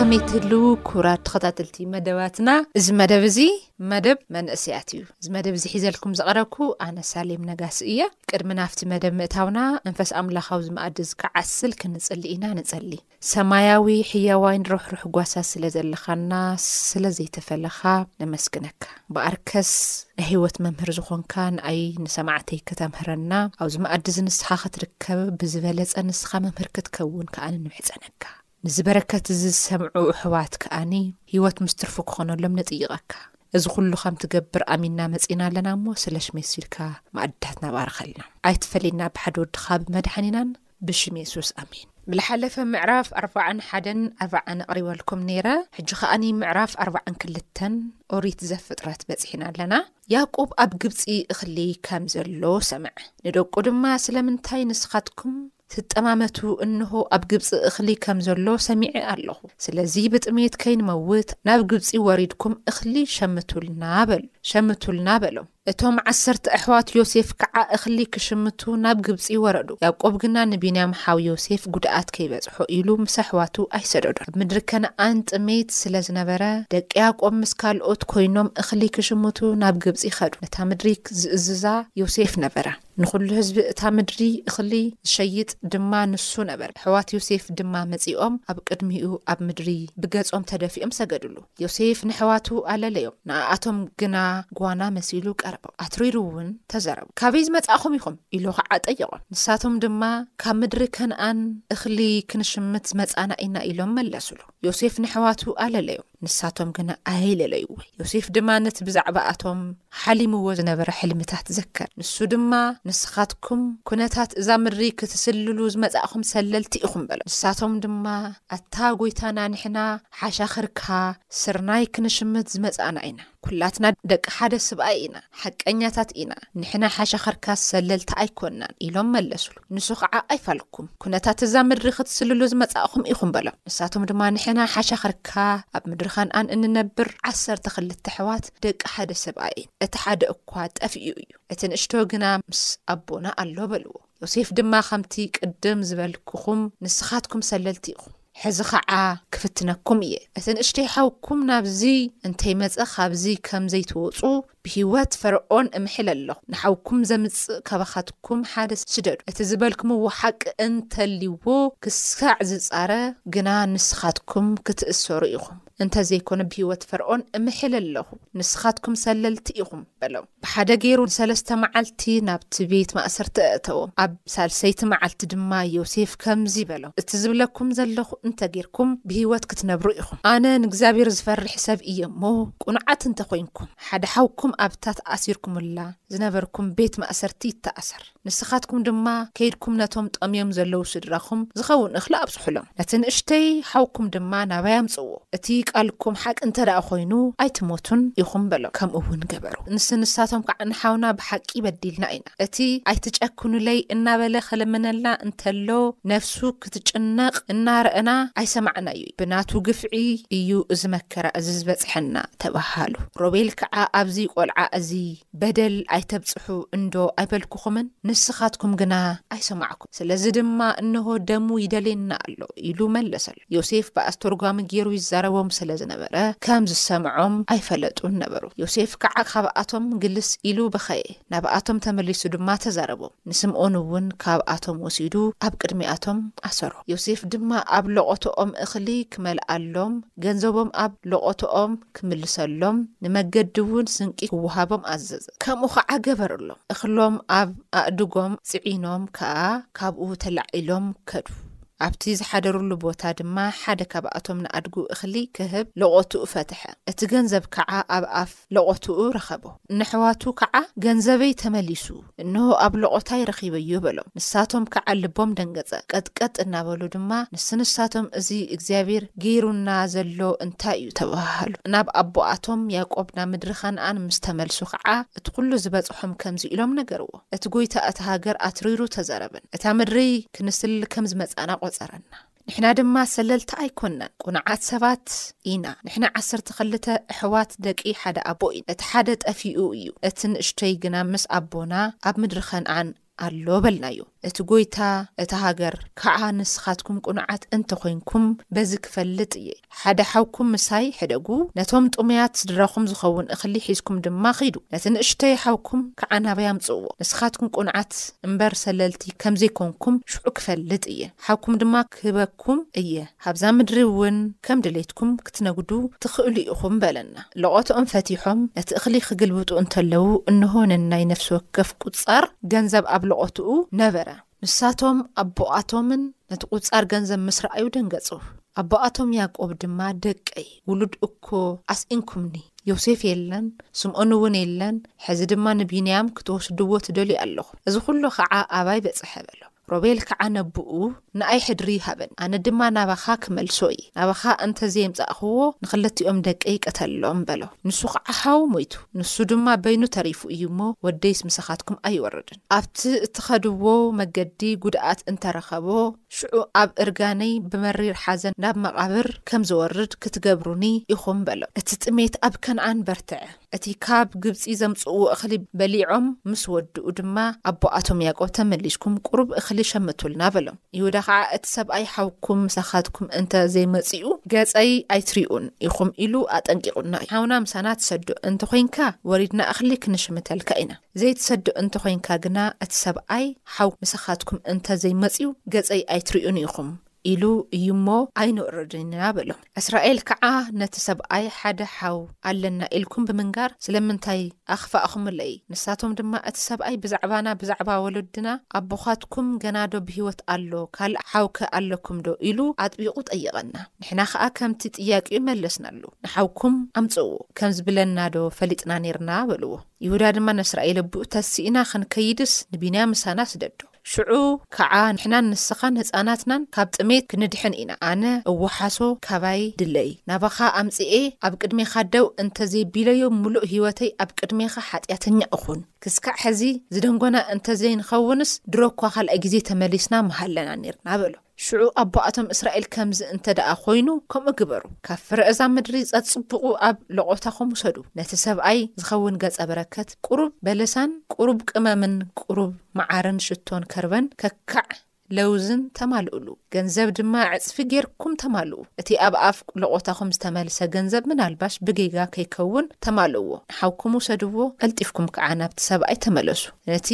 ከመይ ትህልው ኩራት ተኸታተልቲ መደባትና እዚ መደብ እዚ መደብ መንእስያት እዩ እዚ መደብ እዚ ሒዘልኩም ዝቐረብኩ ኣነ ሳሌም ነጋሲ እያ ቅድሚ ናብቲ መደብ ምእታውና መንፈስ ኣምላኻዊ ዝመኣዲ ዝከዓስል ክንጽሊ ኢና ንጸሊ ሰማያዊ ሕያዋይን ርሕሩሕ ጓሳ ስለ ዘለኻና ስለ ዘይተፈለኻ ነመስግነካ ብኣርከስ ናይ ሕይወት መምህር ዝኾንካ ንኣይ ንሰማዕተይ ከተምህረና ኣብዚ መኣዲ እዚ ንስኻ ክትርከብ ብዝበለጸ ንስኻ መምህር ክትከውን ከኣኒ ንምሕጸነካ ንዚ በረከት እዚ ዝሰምዑ እሕዋት ከኣኒ ሕይወት ምስ ትርፉ ክኾነሎም ንጥይቐካ እዚ ኩሉ ከም ትገብር ኣሚንና መጺእና ኣለና እሞ ስለ ሽሜሱ ኢልካ መኣድታትና ባርኸልና ኣይትፈለየና ብሓደ ወድኻ ብመድሓኒናን ብሽም የሱስ ኣሜን ብልሓለፈ ምዕራፍ ኣርባዓን ሓደን ኣርባዓን ኣቕሪበልኩም ነይረ ሕጂ ከኣኒ ምዕራፍ ኣርባዓን ክልተን ኦሪት ዘፍጥረት በጺሕና ኣለና ያቆብ ኣብ ግብጺ እኽሊ ከም ዘሎ ሰምዐ ንደቁ ድማ ስለምንታይ ንስኻትኩም ትጠማመቱ እንሆ ኣብ ግብፂ እኽሊ ከም ዘሎ ሰሚዐ ኣለኹ ስለዚ ብጥሜት ከይንመውት ናብ ግብፂ ወሪድኩም እኽሊ ሸምቱልና በሉ ሸምቱልና በሎም እቶም ዓሰርተ ኣሕዋት ዮሴፍ ከዓ እኽሊ ክሽምቱ ናብ ግብፂ ወረዱ። ያዕቆብ ግና ንቢንያም ሓው ዮሴፍ ጉድኣት ከይበፅሖ ኢሉ ምስ ኣሕዋቱ ኣይሰደዶን። ኣብ ምድሪ ከነኣን ጥሜት ስለ ዝነበረ ደቂ ያዕቆብ ምስ ካልኦት ኮይኖም እኽሊ ክሽምቱ ናብ ግብፂ ከዱ። ነታ ምድሪ ዝእዝዛ ዮሴፍ ነበረ። ንኹሉ ህዝቢ እታ ምድሪ እኽሊ ዝሸይጥ ድማ ንሱ ነበረ። ኣሕዋት ዮሴፍ ድማ መፂኦም ኣብ ቅድሚኡ ኣብ ምድሪ ብገፆም ተደፊኦም ሰገዱሉ። ዮሴፍ ነሕዋቱ ኣለለዮም፣ ንኣኣቶም ግና ጓና መሲሉ ቀረቦም፣ ኣትሪሩውን ተዛረቦም። ካበይ ዝመጻእኹም ኢኹም? ኢሉ ኸዓ ጠየቖም። ንሳቶም ድማ፣ ካብ ምድሪ ከንኣን እኽሊ ክንሽምት ዝመጻእና ኢና፣ ኢሎም መለሱሉ። ዮሴፍ ነሕዋቱ ኣለለዮም፣ ንሳቶም ግና ኣየለለይዎን። ዮሴፍ ድማ ነቲ ብዛዕባኣቶም ሓሊምዎ ዝነበረ ሕልምታት ዘከረ። ንሱ ድማ፣ ንስኻትኩም ኵነታት እዛ ምድሪ ክትስልሉ ዝመጻእኹም ሰለልቲ ኢኹም፣ በሎም። ንሳቶም ድማ፣ ኣታ ጐይታና ንሕና ሓሻኽርካ ስርናይ ክንሽምት ዝመጻእና ኢና ኩላትና ደቂ ሓደ ስብኣይ ኢና ሓቀኛታት ኢና ንሕና ሓሻኽርካ ሰለልቲ ኣይኮናን ኢሎም መለስሉ ንሱ ኸዓ ኣይፋልኩም ኩነታት እዛ ምድሪ ክትስልሉ ዝመጻእኹም ኢኹም በሎም ንሳቶም ድማ ንሕና ሓሻኽርካ ኣብ ምድሪ ኻንኣን እንነብር ዓሰርተ ኽልተ ኣሕዋት ደቂ ሓደ ሰብኣይ እቲ ሓደ እኳ ጠፊኡ እዩ እቲ ንእሽቶ ግና ምስ ኣቦና ኣሎ በልዎ። ዮሴፍ ድማ ኸምቲ ቅድም ዝበልኩኹም ንስኻትኩም ሰለልቲ ኢኹም ሕዚ ኸዓ ክፍትነኩም እየ እቲ ንእሽተይ ሓውኩም ናብዚ እንተይመፀ ኻብዚ ከም ዘይትወፁ ብህይወት ፈርዖን እምሕል ኣለኹ ንሓውኩም ዘምፅእ ካባኻትኩም ሓደ ስደዱ እቲ ዝበልክምዎ ሓቂ እንተልይዎ ክሳዕ ዝፃረ ግና ንስኻትኩም ክትእሰሩ ኢኹም እንተዘይኮነ ብህይወት ፈርዖን እምሕል ኣለኹ ንስኻትኩም ሰለልቲ ኢኹም በሎም። ብሓደ ገይሩ ንሰለስተ መዓልቲ ናብቲ ቤት ማእሰርቲ ኣእተዎም። ኣብ ሳልሰይቲ መዓልቲ ድማ ዮሴፍ ከምዚ በሎም፣ እቲ ዝብለኩም ዘለኹ እንተ ጌርኩም፣ ብህይወት ክትነብሩ ኢኹም። ኣነ ንእግዚኣብሄር ዝፈርሕ ሰብ እየ እሞ፣ ቅኑዓት እንተ ዄንኩም፣ ሓደ ሓውኩም ኣብታ ተኣሲርኩምላ ዝነበርኩም ቤት ማእሰርቲ ይተኣሰር። ንስኻትኩም ድማ ከይድኩም ነቶም ጠምዮም ዘለዉ ስድራኹም ዝኸውን እኽሊ ኣብጽሑሎም። ነቲ ንእሽተይ ሓውኩም ድማ ናባይ ኣምጽእዎ። እቲ ቃልኩም ሓቂ እንተ ደኣ ዀይኑ፣ ኣይትሞቱን ኢኹም በሎም። ከምኡውን ገበሩ። ንሱ ንሳቶም ከኣ ንሓውና ብሓቂ በዲልና ኢና፣ እቲ ኣይትጨክኑለይ እናበለ ኽልምነልና እንተሎ ነፍሱ ክትጭነቕ እናረእና ኣይሰማዕናዮይ። ብናቱ ግፍዒ እዩ እዚ መከራ እዚ ዝበጽሐና ተባሃሉ። ሮቤል ከኣ ኣብዚ ቈልዓ እዚ በደል ኣይተብጽሑ እንዶ ኣይበልኩኹምን? ንስኻትኩም ግና ኣይሰማዕኩምን። ስለዚ ድማ እንሆ ደሙ ይደልየና ኣሎ፣ ኢሉ መለሰሎም። ዮሴፍ ብኣስተርጓሚ ገይሩ ይዛረቦም ስለ ዝነበረ፣ ከም ዝሰምዖም ኣይፈለጡን ነበሩ። ዮሴፍ ከዓ ኻብኣቶም ግልስ ኢሉ በኸየ፣ ናብኣቶም ተመሊሱ ድማ ተዛረቦም። ንስምኦን እውን ካብኣቶም ወሲዱ ኣብ ቅድሚኣቶም ኣሰሮ። ዮሴፍ ድማ ኣብ ለቖቶኦም እኽሊ ክመልኣሎም፣ ገንዘቦም ኣብ ለቖቶኦም ክምልሰሎም፣ ንመገዲውን ስንቂ ክወሃቦም ኣዘዘ። ከምኡ ኸዓ ገበረሎም። እኽሎም ኣብ ኣእዱጎም ጽዒኖም ከኣ ካብኡ ተላዒሎም ከዱ። ኣብቲ ዝሓደሩሉ ቦታ ድማ ሓደ ካብኣቶም ንኣድጉ እኽሊ ክህብ ለቖትኡ ፈትሐ። እቲ ገንዘብ ከዓ ኣብ ኣፍ። ለቖትኡ ረኸቦ። ነሕዋቱ ከኣ፣ ገንዘበይ ተመሊሱ፣ እንሆ ኣብ ለቖታይ ረኺበዮ፣ በሎም። ንሳቶም ከኣ ልቦም ደንገጸ፣ ቀጥቀጥ እናበሉ ድማ፣ ምስ ንሳቶም እዚ እግዚኣብሄር ገይሩና ዘሎ እንታይ እዩ? ተበሃሃሉ። ናብ ኣቦኣቶም ያእቆብ ናብ ምድሪ ኻንኣን ምስ ተመልሱ ኸኣ፣ እቲ ዅሉ ዝበጽሖም ከምዚ ኢሎም ነገርዎ፣ እቲ ጐይታ እታ ሃገር ኣትሪሩ ተዛረበን፣ እታ ምድሪ ክንስል ከም ዝመጻእና ቈጸረና። ንሕና ድማ ሰለልቲ ኣይኮናን ቁኑዓት ሰባት ኢና ንሕና ዓሰርተ ክልተ እሕዋት ደቂ ሓደ ኣቦ ኢና እቲ ሓደ ጠፊኡ እዩ እቲ ንእሽቶይ ግና ምስ ኣቦና ኣብ ምድሪ ከንኣን ኣሎ በልናዮ እቲ ጎይታ እታ ሃገር ካዓ ንስካትኩም ቁኑዓት እንተኮይንኩም በዚ ክፈልጥ እየ ሓደ ሓውኩም ምሳይ ሕደጉ፣ ነቶም ጥሙያት ስድራኹም ዝኸውን እኽሊ ሒዝኩም ድማ ኺዱ። ነቲ ንእሽቶይ ሓውኩም ከዓ ናበይ ኣምጽእዎ። ንስኻትኩም ቅኑዓት እምበር ሰለልቲ ከም ዘይኰንኩም ሽዑ ክፈልጥ እየ፣ ሓውኩም ድማ ክህበኩም እየ፣ ኣብዛ ምድሪ እውን ከም ድሌትኩም ክትነግዱ ትኽእሉ ኢኹም በለና። ለቖቶኦም ፈቲሖም ነቲ እኽሊ ኺግልብጡ እንተለዉ፣ እንሆ ነናይ ነፍሲ ወከፍ ቍጻር ገንዘብ ኣብ ለቖትኡ ነበረ። ንሳቶም ኣቦኣቶምን ነቲ ቁጻር ገንዘብ ምስ ረኣዩ ደንገጹ። ኣቦኣቶም ያእቆብ ድማ ደቀይ፣ ውሉድ እኮ ኣስኢንኩምኒ፣ ዮሴፍ የለን፣ ስምኦን እውን የለን፣ ሕዚ ድማ ንብንያም ክትወስድዎ ትደልዩ ኣለኹም፣ እዚ ዅሉ ኸዓ ኣባይ በጽሐ በሎ። ሮቤል ከዓ ነቦኡ፣ ንኣይ ሕድሪ ይሃበኒ፣ ኣነ ድማ ናባኻ ክመልሶ እየ፣ ናባኻ እንተ ዘየምጻእኽዎ ንኽልቲኦም ደቀይ ቅተሎም በሎ። ንሱ ኸዓ ሓው ሞይቱ፣ ንሱ ድማ በይኑ ተሪፉ እዩ እሞ፣ ወደይስ ምሳኻትኩም ኣይወርድን። ኣብቲ እትኸድዎ መገዲ ጉድኣት እንተ ረኸቦ፣ ሽዑ ኣብ እርጋነይ ብመሪር ሓዘን ናብ መቓብር ከም ዝወርድ ክትገብሩኒ ኢኹም በሎም። እቲ ጥሜት ኣብ ከንዓን በርትዐ። እቲ ካብ ግብጺ ዘምጽእዎ እኽሊ በሊዖም ምስ ወድኡ ድማ፣ ኣቦኣቶም ያእቆብ ተመሊስኩም ቍሩብ እኽሊ ሸምቱልና በሎም። ይሁዳ ኸኣ እቲ ሰብኣይ ሓውኩም ምሳኻትኩም እንተ ዘይመጺኡ፣ ገጸይ ኣይትሪኡን ኢኹም ኢሉ ኣጠንቂቑና እዩ። ሓውና ምሳና ትሰዶ እንተ ዄንካ፣ ወሪድና እኽሊ ክንሽምተልካ ኢና። ዘይትሰዶ እንተ ኾይንካ ግና እቲ ሰብኣይ ሓው ምሳኻትኩም እንተ ዘይመጽዩ ገጸይ ኣይትርእዩን ኢኹም ኢሉ እዩ እሞ ኣይንውረድን ኢና በሎም። እስራኤል ከዓ ነቲ ሰብኣይ ሓደ ሓው ኣለና ኢልኩም ብምንጋር ስለምንታይ ኣኽፋእኹምለይ? ንሳቶም ድማ እቲ ሰብኣይ ብዛዕባና ብዛዕባ ወለድና ኣቦኻትኩም ገናዶ ብህይወት ኣሎ ካልእ ሓውከ ኣለኩምዶ ኢሉ ኣጥቢቑ ጠየቐና። ንሕና ከዓ ከምቲ ጥያቄኡ መለስናሉ ንሓውኩም ኣምጽእዎ ከም ዝብለናዶ ፈሊጥና ኔርና በልዎ። ይሁዳ ድማ ነስራኤል ኣቦኡ ተሲእና ኽንከይድስ ንቢንያም ምሳና ስደዶ። ሽዑ ከዓ ንሕናን ንስኻን ህፃናትናን ካብ ጥሜት ክንድሕን ኢና። ኣነ እወሓሶ ካባይ ድለይ ናባኻ ኣምፅኤ ኣብ ቅድሜኻ ደው እንተ ዜቢለዮ ምሉእ ህይወተይ ኣብ ቅድሜኻ ሓጢኣተኛ እኹን። ክስካዕ ሕዚ ዝደንጎና እንተ ዘይንኸውንስ ድሮ እኳ ኻልኣይ ጊዜ ተመሊስና ምሃለና ኔርና በሎ። ሽዑ ኣቦኣቶም እስራኤል ከምዚ እንተ ደኣ ዀይኑ፣ ከምኡ ግበሩ፣ ካብ ፍረ እዛ ምድሪ ጸጽብቑ ኣብ ለቖታኹም ውሰዱ፣ ነቲ ሰብኣይ ዚኸውን ገጸ በረከት፣ ቍሩብ በለሳን ቍሩብ ቅመምን ቍሩብ መዓርን ሽቶን ከርበን ከካዕ ለውዝን ተማልኡሉ፣ ገንዘብ ድማ ዕጽፊ ጌርኩም ተማልኡ፣ እቲ ኣብ ኣፍ ለቖታኹም ዝተመልሰ ገንዘብ ምናልባሽ ብጌጋ ከይከውን ተማልእዎ፣ ንሓውኩም ውሰድዎ፣ ቀልጢፍኩም ከኣ ናብቲ ሰብኣይ ተመለሱ፣ ነቲ።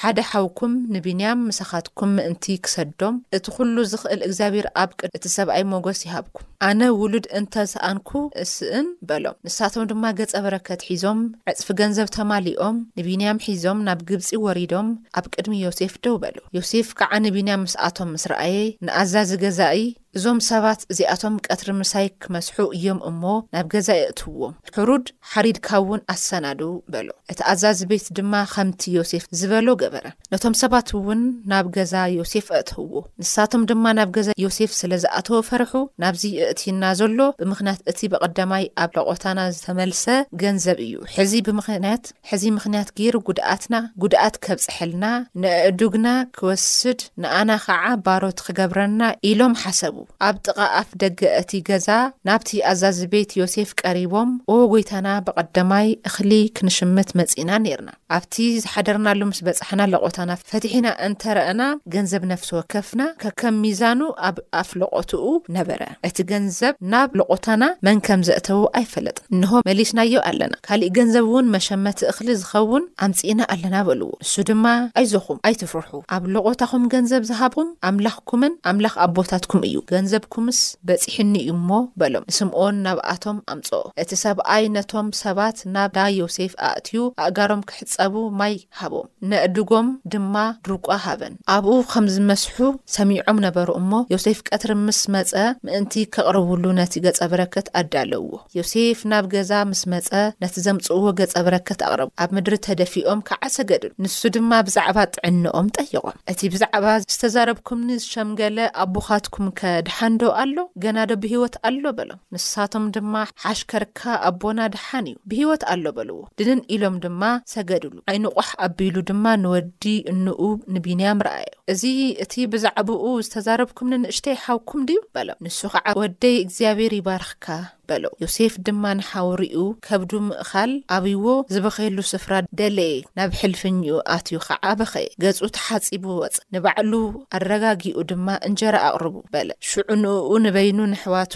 ሓደ ሓውኩም ንቢንያም ምሳኻትኩም ምእንቲ ክሰዶም እቲ ኩሉ ዝኽእል እግዚኣብሄር ኣብ ቅድሚ እቲ ሰብኣይ ሞገስ ይሃብኩም ኣነ ውሉድ እንተ ሰኣንኩ እስእን በሎም ንሳቶም ድማ ገጸ በረከት ሒዞም ዕጽፊ ገንዘብ ተማሊኦም ንቢንያም ሒዞም ናብ ግብጺ ወሪዶም ኣብ ቅድሚ ዮሴፍ ደው በሉ ዮሴፍ ከኣ ንቢንያም ምስኣቶም ምስ ረኣየ ንኣዛዚ ገዛኢ እዞም ሰባት እዚኣቶም ቀትሪ ምሳይ ክመስሑ እዮም እሞ ናብ ገዛ የእትውዎም፣ ሕሩድ ሓሪድካ እውን ኣሰናድው በሎ። እቲ ኣዛዚ ቤት ድማ ኸምቲ ዮሴፍ ዝበሎ ገበረ። ነቶም ሰባት እውን ናብ ገዛ ዮሴፍ ኣእተውዎ። ንሳቶም ድማ ናብ ገዛ ዮሴፍ ስለ ዝኣተወ ፈርሑ፣ ናብዚ የእትዩና ዘሎ ብምኽንያት እቲ ብቐዳማይ ኣብ ለቖታና ዝተመልሰ ገንዘብ እዩ፣ ሕዚ ብምኽንያት ሕዚ ምኽንያት ገይሩ ጉድኣትና ጉድኣት ከብጽሐልና፣ ንኣእዱግና ክወስድ ንኣና ኸዓ ባሮት ኽገብረና ኢሎም ሓሰቡ። ኣብ ጥቓ ኣፍ ደገ እቲ ገዛ ናብቲ ኣዛዚ ቤት ዮሴፍ ቀሪቦም ኦ ጐይታና ብቐደማይ እኽሊ ክንሽምት መጺእና ኔርና። ኣብቲ ዝሓደርናሉ ምስ በጻሕና ለቖታና ፈቲሕና እንተ ረኣና ገንዘብ ነፍሲ ወከፍና ከከም ሚዛኑ ኣብ ኣፍ ለቖትኡ ነበረ። እቲ ገንዘብ ናብ ለቖታና መን ከም ዘእተዎ ኣይፈለጥናን። እንሆ መሊስናዮ ኣለና፣ ካሊእ ገንዘብ እውን መሸመቲ እኽሊ ዝኸውን ኣምፂእና ኣለና በልዎ። ንሱ ድማ ኣይዞኹም ኣይትፍርሑ፣ ኣብ ሎቖታኹም ገንዘብ ዝሃብኹም ኣምላኽኩምን ኣምላኽ ኣቦታትኩም እዩ፣ ገንዘብኩምስ በፂሑኒ እዩ እሞ በሎም። ንስምኦን ናብኣቶም ኣምፅኦ። እቲ ሰብኣይ ነቶም ሰባት ናብ እንዳ ዮሴፍ ኣእትዩ ኣእጋሮም ክሕፀቡ ማይ። ሃቦም። ነእዱጎም ድማ ድርቋ ሃበን። ኣብኡ ኸም ዝመስሑ ሰሚዖም ነበሩ እሞ፣ ዮሴፍ ቀትሪ ምስ መጸ፣ ምእንቲ ኬቕርቡሉ ነቲ ገጸ በረከት ኣዳለውዎ። ዮሴፍ ናብ ገዛ ምስ መጸ፣ ነቲ ዘምጽእዎ ገጸ በረከት ኣቕረቡ። ኣብ ምድሪ ተደፊኦም ከኣ ሰገዱሉ። ንሱ ድማ ብዛዕባ ጥዕንኦም ጠየቖም። እቲ ብዛዕባ ዝተዛረብኩምኒ ዝሸምገለ ኣቦኻትኩምከ ደሓንዶ ኣሎ? ገናዶ ብህይወት ኣሎ? በሎም። ንሳቶም ድማ፣ ሓሽከርካ ኣቦና ደሓን እዩ፣ ብህይወት ኣሎ በልዎ። ድንን ኢሎም ድማ ሰገዱሉ። ዓይኑ ቋሕ ኣቢሉ ድማ ንወዲ እንኡ ንቢንያም ረኣዮ። እዚ እቲ ብዛዕባኡ ዝተዛረብኩምኒ ንእሽተይ ሓውኩም ድዩ? በሎም። ንሱ ኸዓ፣ ወደይ እግዚኣብሄር ይባርኽካ፣ በሎ። ዮሴፍ ድማ ንሓው ሪኡ፣ ከብዱ ምእኻል ኣብዩዎ ዝበኸየሉ ስፍራ ደለየ፣ ናብ ሕልፍኚኡ ኣትዩ ኸዓ በኸየ። ገጹ ተሓጺቡ ወጸ፣ ንባዕሉ ኣረጋጊኡ ድማ እንጀራ ኣቕርቡ፣ በለ። ሽዑ ንእኡ ንበይኑ፣ ነሕዋቱ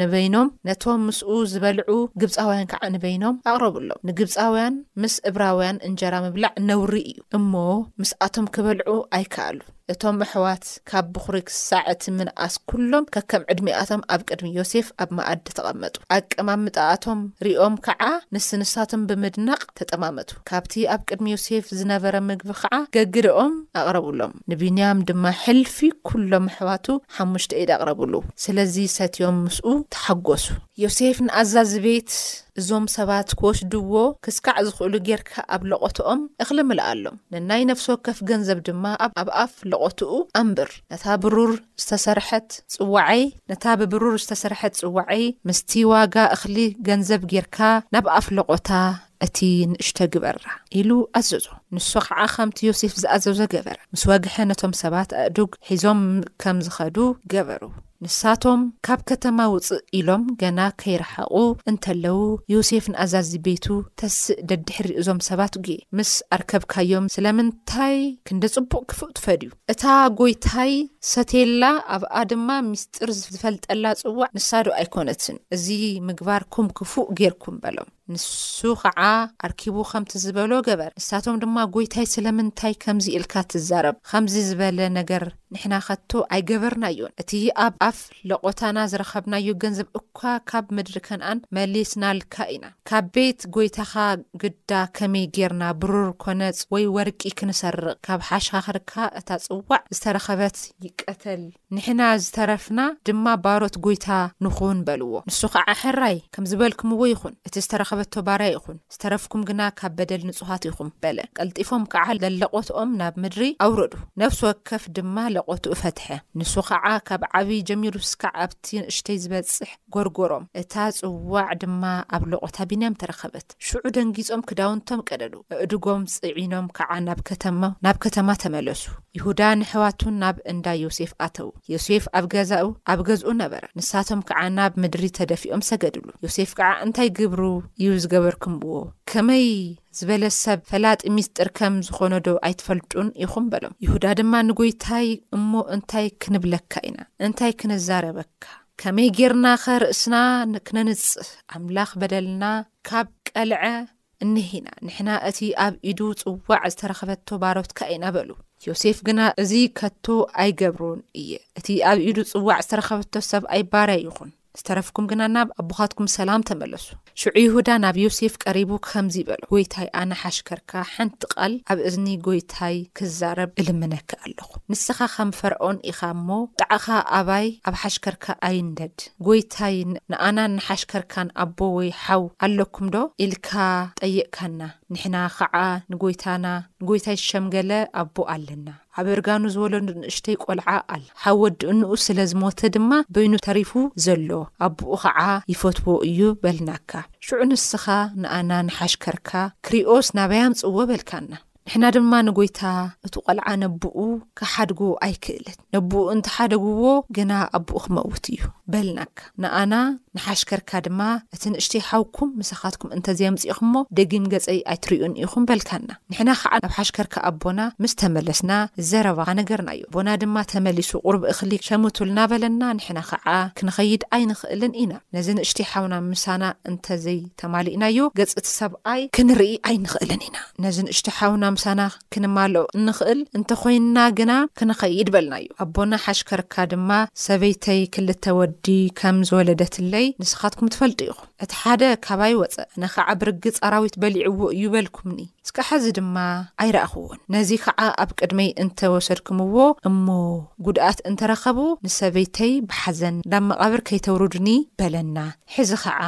ንበይኖም፣ ነቶም ምስኡ ዝበልዑ ግብጻውያን ከኣ ንበይኖም ኣቕረቡሎም። ንግብጻውያን ምስ እብራውያን እንጀራ ምብላዕ ነውሪ እዩ እሞ፣ ምስኣቶም ኪበልዑ ኣይከኣሉን። እቶም ኣሕዋት ካብ ብዅሪ ክሳዕ እቲ ምንኣስ ኵሎም ከከም ዕድሚኣቶም ኣብ ቅድሚ ዮሴፍ ኣብ መኣዲ ተቐመጡ። ኣቀማምጣኣቶም ርእዮም ከኣ ንስንሳቶም ብምድናቕ ተጠማመቱ። ዮሴፍ። ካብቲ ኣብ ቅድሚ ዮሴፍ ዝነበረ ምግቢ ኸዓ ገግደኦም ኣቕረቡሎም። ንብንያም ድማ ሕልፊ ኵሎም ኣሕዋቱ ሓሙሽተ ኢድ ኣቕረቡሉ። ስለዚ ሰትዮም ምስኡ ተሓጐሱ። ዮሴፍ ንኣዛዚ ቤት፣ እዞም ሰባት ክወስድዎ ክስካዕ ዝኽእሉ ጌርካ ኣብ ለቖትኦም እኽሊ ምልኣሎም፣ ነናይ ነፍሲ ወከፍ ገንዘብ ድማ ኣብ ኣፍ ለቖትኡ ኣንብር። ነታ ብሩር ዝተሰርሐት ጽዋዕይ፣ ነታ ብብሩር ዝተሰርሐት ጽዋዕይ ምስቲ ዋጋ እኽሊ ገንዘብ ጌርካ ናብ ኣፍ ለቖታ እቲ ንእሽቶ ግበራ፣ ኢሉ ኣዘዞ። ንሱ ኸዓ ኸምቲ ዮሴፍ ዝኣዘዞ ገበረ። ምስ ወግሐ ነቶም ሰባት ኣእዱግ ሒዞም ከም ዝኸዱ ገበሩ። ንሳቶም ካብ ከተማ ውጽእ ኢሎም ገና ከይረሓቑ እንተለዉ፣ ዮሴፍ ንኣዛዚ ቤቱ፣ ተስእ ደድሕሪ እዞም ሰባት ጒየ። ምስ ኣርከብካዮም ስለምንታይ ክንዲ ጽቡቕ ክፉእ ትፈድዩ? እታ ጐይታይ ዝሰትየላ ኣብኣ ድማ ምስጢር ዝፈልጠላ ጽዋዕ ንሳዶ ኣይኰነትን? እዚ ምግባርኩም ክፉእ ጌርኩም፣ በሎም። ንሱ ኸዓ ኣርኪቡ ኸምቲ ዝበሎ ገበረ። ንሳቶም ድማ ጐይታይ ስለምንታይ ከምዚ ኢልካ ትዛረብ? ኸምዚ ዝበለ ነገር ንሕና ኸቶ ኣይገበርናዮን። እቲ ኣብ ኣፍ ለቖታና ዝረኸብናዮ ገንዘብ እኳ ካብ ምድሪ ከንኣን መሊስናልካ ኢና። ካብ ቤት ጐይታኻ ግዳ ከመይ ጌርና ብሩር ኰነ ወይ ወርቂ ክንሰርቕ? ካብ ሓሽኻኽርካ እታ ጽዋዕ ዝተረኸበት ይቀተል። ንሕና ዝተረፍና ድማ ባሮት ጐይታ ንኹን በልዎ። ንሱ ኸዓ ሕራይ፣ ከም ዝበልክምዎ ይኹን፣ እቲ ዝተረኸበቶ ባርያ ይኹን፣ ዝተረፍኩም ግና ካብ በደል ንጹሃት ኢኹም በለ። ቀልጢፎም ከዓ ለለቖትኦም ናብ ምድሪ ኣውረዱ፣ ነፍሲ ወከፍ ድማ ለቖትኡ ፈትሐ። ንሱ ኸዓ ካብ ዓብዪ ጀሚሩ እስካዕ ኣብቲ ንእሽተይ ዝበጽሕ፣ ጎርጎሮም። እታ ጽዋዕ ድማ ኣብ ሎቖታ ብንያም ተረኸበት። ሽዑ ደንጊጾም ክዳውንቶም ቀደዱ፣ ኣእዱጎም ጽዒኖም ከኣ ናብ ከተማ ናብ ከተማ ተመለሱ። ይሁዳ ነሕዋቱን ናብ እንዳ ዮሴፍ ኣተዉ። ዮሴፍ ኣብ ገዛኡ ኣብ ገዝኡ ነበረ። ንሳቶም ከኣ ናብ ምድሪ ተደፊኦም ሰገድሉ። ዮሴፍ ከኣ እንታይ ግብሩ እዩ ዝገበርክምዎ? ከመይ ዝበለ ሰብ ፈላጢ ምስጢር ከም ዝኾነዶ ኣይትፈልጡን ኢኹም? በሎም። ይሁዳ ድማ ንጎይታይ እሞ እንታይ ክንብለካ ኢና? እንታይ ክንዛረበካ? ከመይ ጌርናኸ ርእስና ክነንጽህ? ኣምላኽ በደልና ካብ ቀልዐ እነሀ ኢና፣ ንሕና እቲ ኣብ ኢዱ ጽዋዕ ዝተረኽበቶ ባሮትካ ኢና በሉ። ዮሴፍ ግና እዚ ከቶ ኣይገብሮን እየ፣ እቲ ኣብ ኢዱ ጽዋዕ ዝተረኸበቶ ሰብኣይ ባርያይ ይኹን፣ ዝተረፍኩም ግና ናብ ኣቦኻትኩም ሰላም ተመለሱ። ሽዑ ይሁዳ ናብ ዮሴፍ ቀሪቡ ከምዚ በሎ፣ ጐይታይ፣ ኣነ ሓሽከርካ ሓንቲ ቓል ኣብ እዝኒ ጐይታይ ክዛረብ እልምነኪ ኣሎኹ። ንስኻ ኸም ፈርኦን ኢኻ እሞ፣ ጣዕኻ ኣባይ ኣብ ሓሽከርካ ኣይንደድ። ጐይታይ፣ ንኣናን ንሓሽከርካን ኣቦ ወይ ሓው ኣሎኩምዶ? ኢልካ ጠይቕካና፣ ንሕና ኸዓ ንጐይታና ንጐይታይ ዝሸምገለ ኣቦ ኣለና። ኣብ እርጋኑ ዝወለዶ ንእሽተይ ቆልዓ ኣላ። ሓው ወዲ እንኡ ስለ ዝሞተ ድማ በይኑ ተሪፉ ዘሎ። ኣቡኡ ኸዓ ይፈትዎ እዩ በልናካ። ሽዑ ንስኻ ንኣና ንሓሽከርካ ክሪኦስ ናበይ ኣምጽእዎ በልካና። ንሕና ድማ ንጎይታ እቲ ቆልዓ ነቡኡ ክሓድጎ ኣይክእልን ነቡኡ እንተ ሓደግዎ ግና ኣቡኡ ክመውት እዩ በልናካ። ንኣና ንሓሽከርካ ድማ እቲ ንእሽተይ ሓውኩም ምሳኻትኩም እንተ ዘየምጺእኹሞ ደጊም ገጸይ ኣይትሪኡን ኢኹም በልካና። ንሕና ኸኣ ናብ ሓሽከርካ ኣቦና ምስ ተመለስና፣ ዘረባኻ ነገርናዮ። ኣቦና ድማ ተመሊሱ ቁሩብ እኽሊ ሸምቱልና በለና፣ ንሕና ኸኣ ክንኸይድ ኣይንኽእልን ኢና። ነዚ ንእሽተይ ሓውና ምሳና እንተ ዘይተማሊእናዮ፣ ገጽ እቲ ሰብኣይ ክንርኢ ኣይንኽእልን ኢና። ነዚ ንእሽቶ ሓውና ምሳና ክንማልኦ እንኽእል እንተ ኾይንና ግና ክንኸይድ በልናዮ። ኣቦና ሓሽከርካ ድማ ሰበይተይ ክልተ ወዲ ከም ዝወለደትለይ ንስኻትኩም ትፈልጡ ኢኹም። እቲ ሓደ ካባይ ወጸ፣ ኣነ ኸዓ ብርግጽ ኣራዊት በሊዕዎ እዩ በልኩምኒ፣ እስከ ሐዚ ድማ ኣይረኣኽዎን፣ ነዚ ኸዓ ኣብ ቅድመይ እንተ ወሰድክምዎ እሞ ጉድኣት እንተ ረኸቡ ንሰበይተይ ብሓዘን ናብ መቓብር ከይተውርዱኒ በለና፣ ሕዚ ኸዓ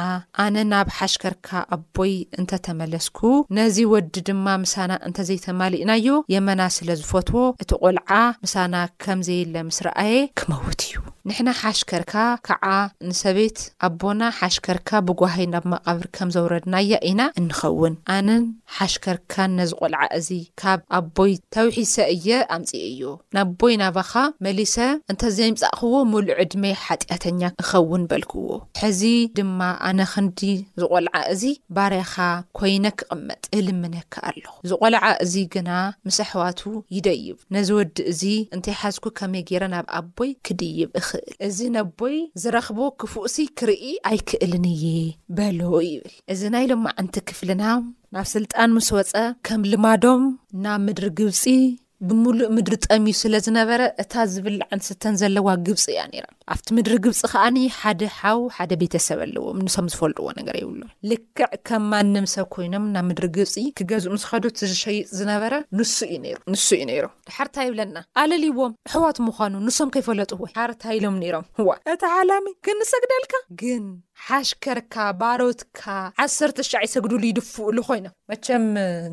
ኣነ ናብ ሓሽከርካ ኣቦይ እንተ ተመለስኩ ነዚ ወዲ ድማ ምሳና እንተ ዘይተማሊእናዮ የመና ስለ ዝፈትዎ እቲ ቖልዓ ምሳና ከም ዘየለ ምስ ረኣየ ክመውት እዩ። ንሕና ሓሽከርካ ከኣ ንሰበይት ኣቦና ሓሽከርካ ብጓሂ ናብ መቓብር ከም ዘውረድናያ ኢና እንኸውን። ኣነን ሓሽከርካን ነዚ ቈልዓ እዚ ካብ ኣቦይ ተውሒሰ እየ ኣምጺኤዮ። ንኣቦይ ናባኻ መሊሰ እንተ ዘይምጻእክዎ ምሉእ ዕድመይ ሓጢኣተኛ እኸውን በልክዎ። ሕዚ ድማ ኣነ ክንዲ እዚ ቈልዓ እዚ ባርያኻ ኰይነ ክቕመጥ እልምነካ ኣለኹ። እዚ ቆልዓ እዚ ግና ምስ ኣሕዋቱ ይደይብ። ነዚ ወዲ እዚ እንተይሓዝኩ ከመይ ገይረ ናብ ኣቦይ ክድይብ እኽእል? እዚ ነቦይ ዝረኽቦ ክፉእሲ ክርኢ ኣይክእልን እየ በሎ ይብል እዚ ናይ ሎማዕንቲ ክፍልና። ናብ ስልጣን ምስ ወጸ ከም ልማዶም ናብ ምድሪ ግብጺ ብምሉእ ምድሪ ጠምዩ ስለ ዝነበረ፣ እታ ዝብላዕን ስተን ዘለዋ ግብጺ እያ ነይራ። ኣብቲ ምድሪ ግብጺ ከኣኒ ሓደ ሓው ሓደ ቤተ ሰብ ኣለዎም፣ ንሶም ዝፈልጥዎ ነገር የብሎም። ልክዕ ከም ማንም ሰብ ኮይኖም ናብ ምድሪ ግብጺ ክገዝኡ ምስ ኸዱ እቲ ዝሸይጥ ዝነበረ ንሱ እዩ ነይሩ። ንሱ እዩ ነይሩ። ድሓር ታይ ይብለና? ኣለልይዎም ኣሕዋቱ ምዃኑ ንሶም ከይፈለጡ ወሓረ ታይ ኢሎም ነይሮም? ዋእ እቲ ሓላሚ ክንሰግደልካ ግን! ሓሽከርካ ባሮትካ ዓሰርተ ትሽዓ ይሰግዱሉ ይድፍኡሉ ኮይኖም። መቸም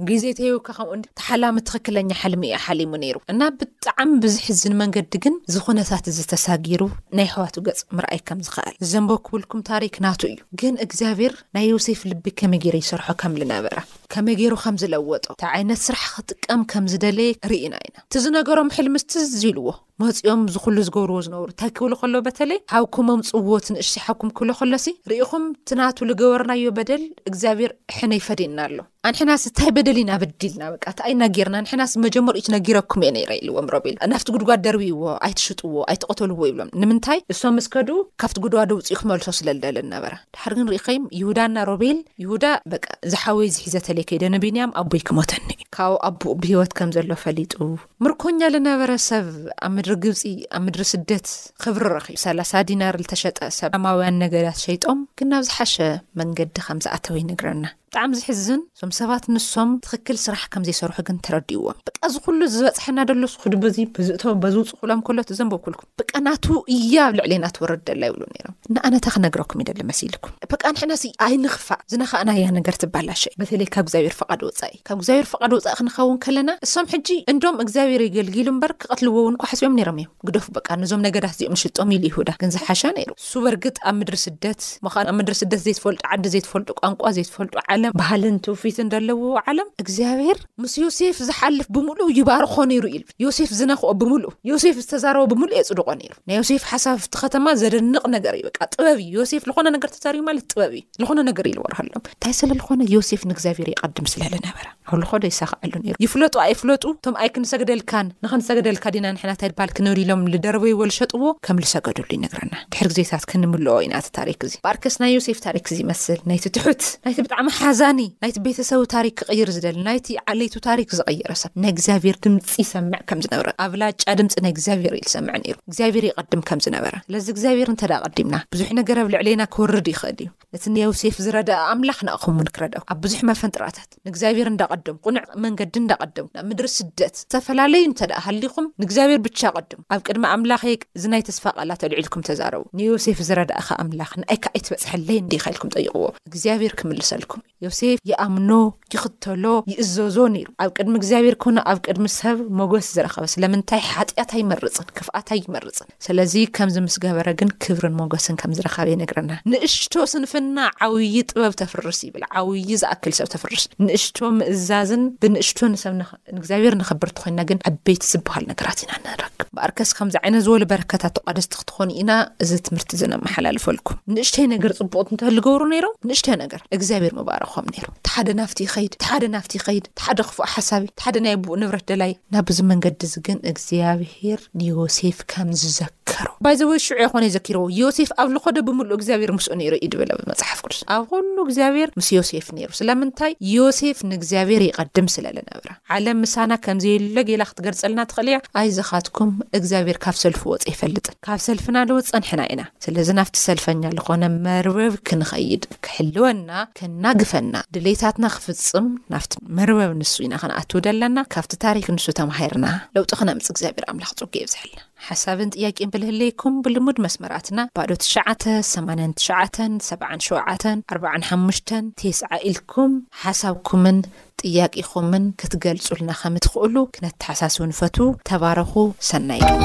ግዜ ተሂቡካ ከምኡ እንዲ ተሓላሚ ትክክለኛ ሕልሚ እዩ ሓሊሙ ነይሩ እና ብጣዕሚ ብዝሕዝን መንገዲ ግን እዚ ኩነታት እዚ ተሳጊሩ ናይ ኣሕዋቱ ገጽ ምርኣይ ከም ዝክኣል ዘንበኩብልኩም ታሪክ ናቱ እዩ ግን እግዚኣብሔር ናይ ዮሴፍ ልቢ ከመይ ገይሩ ይሰርሖ ከም ልነበረ ከመይ ገይሩ ከም ዝለወጦ ታይ ዓይነት ስራሕ ክጥቀም ከም ዝደለየ ሪኢና ኢና እቲ ዝነገሮም ሕልምስ ትዝ ኢልዎ መጺኦም ዝኹሉ ዝገብርዎ ዝነበሩ ታይ ክብሉ ከለዉ በተለይ ሓውኩሞም ጽውዎ እቲ ንእሽተይ ሓውኩም ክብሎ ከሎሲ ርኢኹም እቲ ናቱ ልገበርናዮ በደል እግዚኣብሔር ሕነ ይፈድየና ኣሎ ኣንሕናስ ታይ በደል ኢና በዲልና በቃ ታይ ኢና ጌርና ንሕናስ መጀመርኡች ነጊረኩም እየ ነይረ ኢልዎም ሮቤል ናፍቲ ጉድጓድ ደርብይዎ ኣይትሽጥዎ ኣይትቐተልዎ ይብሎም ንምንታይ እሶም ምስ ከዱ ካብቲ ጉድጓድ ውጽኡ ክመልሶ ስለ ልደለ ነበረ ድሓር ግን ርኢኸይም ይሁዳና ሮቤል ይሁዳ በቃ ዝሓወይ ዝሒዘተለይ ከይደ ንቢንያም ኣቦይ ክሞተኒ እዩ ካብኡ ኣቦኡ ብህይወት ከም ዘሎ ፈሊጡ ምርኮኛ ልነበረ ሰብ ኣብ ምድሪ ግብጺ ኣብ ምድሪ ስደት ኽብሪ ረኺቡ ሰላሳ ዲናር ልተሸጠ ሰብ ኣማውያን ነገዳት ሸይጦም ግን ናብ ዝሓሸ መንገዲ ከም ዝኣተወ ይነግረና። ብጣዕሚ ዝሕዝን እዞም ሰባት ንሶም ትኽክል ስራሕ ከም ዘይሰርሑ ግን ተረዲእዎም በቃ እዚ ኩሉ ዝበጽሐና ደሎ ስኹዱ በዚ በዚ እቶ በዚ ውጹ ክብሎም ከሎ እቲ ዘንበብኩልኩ በቃ ናቱ እያ ኣብ ልዕሌና ትወርድ ደላ ይብሉ ነይሮም እና ኣነታ ክነግረኩም ይደሊ መሲልኩም በቃ ንሕና ሲ ኣይንኽፋእ ዝነኻእናያ ነገር ትባላሸ በተለይ ካብ እግዚኣብሔር ፈቓድ ወፃኢ ካብ እግዚኣብሔር ፈቓድ ወፃኢ ክንኸውን ከለና እሶም ሕጂ እንዶም እግዚኣብሔር የገልጊሉ እምበር ክቐትልዎ እውን እኳ ሓስቦም ነይሮም እዮም ግደፉ በቃ ነዞም ነገዳት እዚኦም ንሽጦም ኢሉ ይሁዳ ግን ዝሓሻ ነይሩ እሱ በርግጥ ኣብ ምድሪ ስደት ምዃን ኣብ ምድሪ ስደት ዘይትፈልጡ ዓዲ ዘይትፈልጡ ቋንቋ ዘይትፈልጡ ዓለም ባህልን ትውፊትን ዘለዎ ዓለም እግዚኣብሔር ምስ ዮሴፍ ዝሓልፍ ብምሉእ ይባርኾ ነይሩ ኢሉ ዮሴፍ ዝነኽኦ ብምሉእ ዮሴፍ ዝተዛረቦ ብምሉእ የጽድቆ ነይሩ። ናይ ዮሴፍ ሓሳብ ኣብቲ ከተማ ዘደንቕ ነገር እዩ። በቃ ጥበብ እዩ። ዮሴፍ ዝኾነ ነገር ተዛሪቡ ማለት ጥበብ እዩ። ዝኾነ ነገር እዩ ዝበርሃሎም እንታይ ስለ ዝኾነ ዮሴፍ ንእግዚኣብሔር የቐድም ስለ ዝነበረ ኣብ ልኾዶ ይሳኸዐሉ ነይሩ። ይፍለጡ ኣይፍለጡ እቶም ኣይክንሰግደልካን ንኸንሰግደልካ ዲና ንሕና እንታይ ባል ክንብል ኢሎም ልደርበይዎ ልሸጥዎ ከም ዝሰገድሉ ይነግረና። ድሕሪ ግዜታት ክንምልኦ ኢና እቲ ታሪክ እዚ። ባርከስ ናይ ዮሴፍ ታሪክ ዚመስል፣ ናይቲ ትሑት፣ ናይቲ ብጣዕሚ ሓዛኒ፣ ናይቲ ቤተሰቡ ታሪክ ክቅይር ዝደሊ፣ ናይቲ ዓሌቱ ታሪክ ዝቀየረ ሰብ፣ ናይ እግዚኣብሔር ድምጺ ይሰምዕ ከም ዝነበረ፣ ኣብላጫ ድምጺ ናይ እግዚኣብሔር እዩ ዝሰምዕ ነይሩ፣ እግዚኣብሔር ይቀድም ከም ዝነበረ። ስለዚ እግዚኣብሔር እንተድኣ ቀዲምና፣ ብዙሕ ነገር ኣብ ልዕሌና ክወርድ ይክእል እዩ። ነቲ ንዮሴፍ ዝረድኣ ኣምላኽ ንኣኹምውን ክረድኣኩም ኣብ ብዙሕ መፈንጥራታት ንእግዚኣብሔር እንዳቀደምኩም ቅኑዕ መንገዲ እንዳቀደምኩም ናብ ምድሪ ስደት ዝተፈላለዩ እንተድኣ ሃሊኹም ንእግዚኣብሔር ብቻ ኣቀድሙ ኣብ ቅድሚ ኣምላኸይ እዚ ናይ ተስፋ ቃላት ኣልዒልኩም ተዛረቡ ንዮሴፍ ዝረድኣኻ ኣምላኽ ንኣይ ክኣ ኣይትበጽሐለይን ዲኻ ኢልኩም ጠይቅዎ እግዚኣብሔር ክምልሰልኩም እዩ። ዮሴፍ ይኣምኖ፣ ይኽተሎ፣ ይእዘዞ ነይሩ። ኣብ ቅድሚ እግዚኣብሔር ኮነ ኣብ ቅድሚ ሰብ ሞገስ ዝረኸበ ስለምንታይ ሓጢኣት ኣይመርጽን ክፍኣት ኣይመርጽን ስለዚ ከምዚ ምስ ገበረ ግን ክብርን ሞገስን ከም ዝረኸበ ይነግረና። ንእሽቶ ስንፍና ዓብዪ ጥበብ ተፍርስ ይብል ዓብዪ ዝኣክል ሰብ ተፍርስ ንእሽቶ ምእዛዝን ብንእሽቶ ንሰብ ንእግዚኣብሔር ነኽብር ተኾይንና ግን ዓበይቲ ዝበሃሉ ነገራት ኢና እንረክብ በኣርከስ ከምዚ ዓይነት ዝበሉ በረከታት ተቋደስቲ ክትኾኑ ኢና እዚ ትምህርቲ እዚ ነመሓላልፈልኩም ንእሽተይ ነገር ፅቡቅት እንተህሉ ገብሩ ነይሮም ንእሽተይ ነገር እግዚኣብሔር ምባረኮም ነይሩ እቲ ሓደ ናፍቲ ይኸይድ እቲ ሓደ ናፍቲ ይኸይድ እቲ ሓደ ክፉእ ሓሳቢ እቲ ሓደ ናይ ኣቡኡ ንብረት ደላይ ናብዚ መንገዲ እዚ ግን እግዚኣብሔር ንዮሴፍ ከምዝዘ ከሩ ባይ ዘወይ ሽዑ የኾነ ዘኪርዎ ዮሴፍ ኣብ ልኾደ ብምሉእ እግዚኣብሔር ምስኡ ነይሩ እዩ ድበለ መጽሓፍ ቅዱስ ኣብ ኹሉ እግዚኣብሔር ምስ ዮሴፍ ነይሩ ስለምንታይ ዮሴፍ ንእግዚኣብሔር ይቐድም ስለ ልነበረ ዓለም ምሳና ከምዘየለ ጌላ ክትገርጸልና ትኽእል እያ ኣይዘኻትኩም እግዚኣብሔር ካብ ሰልፉ ወፅ ይፈልጥን ካብ ሰልፍና ልወፅ ጸንሕና ኢና ስለዚ ናብቲ ሰልፈኛ ዝኾነ መርበብ ክንኸይድ ክሕልወና ከናግፈና ድሌታትና ክፍጽም ናብቲ መርበብ ንሱ ኢና ክንኣትው ደለና ካብቲ ታሪክ ንሱ ተማሂርና ለውጢ ክነምፅ እግዚኣብሔር ኣምላኽ ጽጉ የብዝሐልና ሓሳብን ጥያቄን ብልህለይኩም ብልሙድ መስመራትና ባዶ ትሽዓተ ሰማንያን ትሽዓተን ሰብዓን ሸውዓተን ኣርብዓን ሓሙሽተን ቴስዓ ኢልኩም ሓሳብኩምን ጥያቄኹምን ክትገልጹልና ከምትኽእሉ ክነተሓሳስብ ንፈትው ተባረኹ ሰናይ ግዜ።